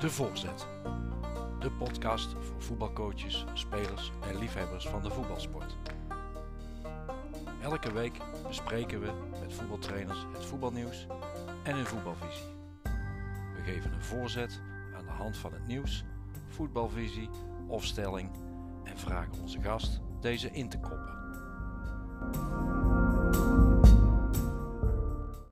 De Voorzet. De podcast voor voetbalcoaches, spelers en liefhebbers van de voetbalsport. Elke week bespreken we met voetbaltrainers het voetbalnieuws en hun voetbalvisie. We geven een voorzet aan de hand van het nieuws, voetbalvisie of stelling en vragen onze gast deze in te koppen.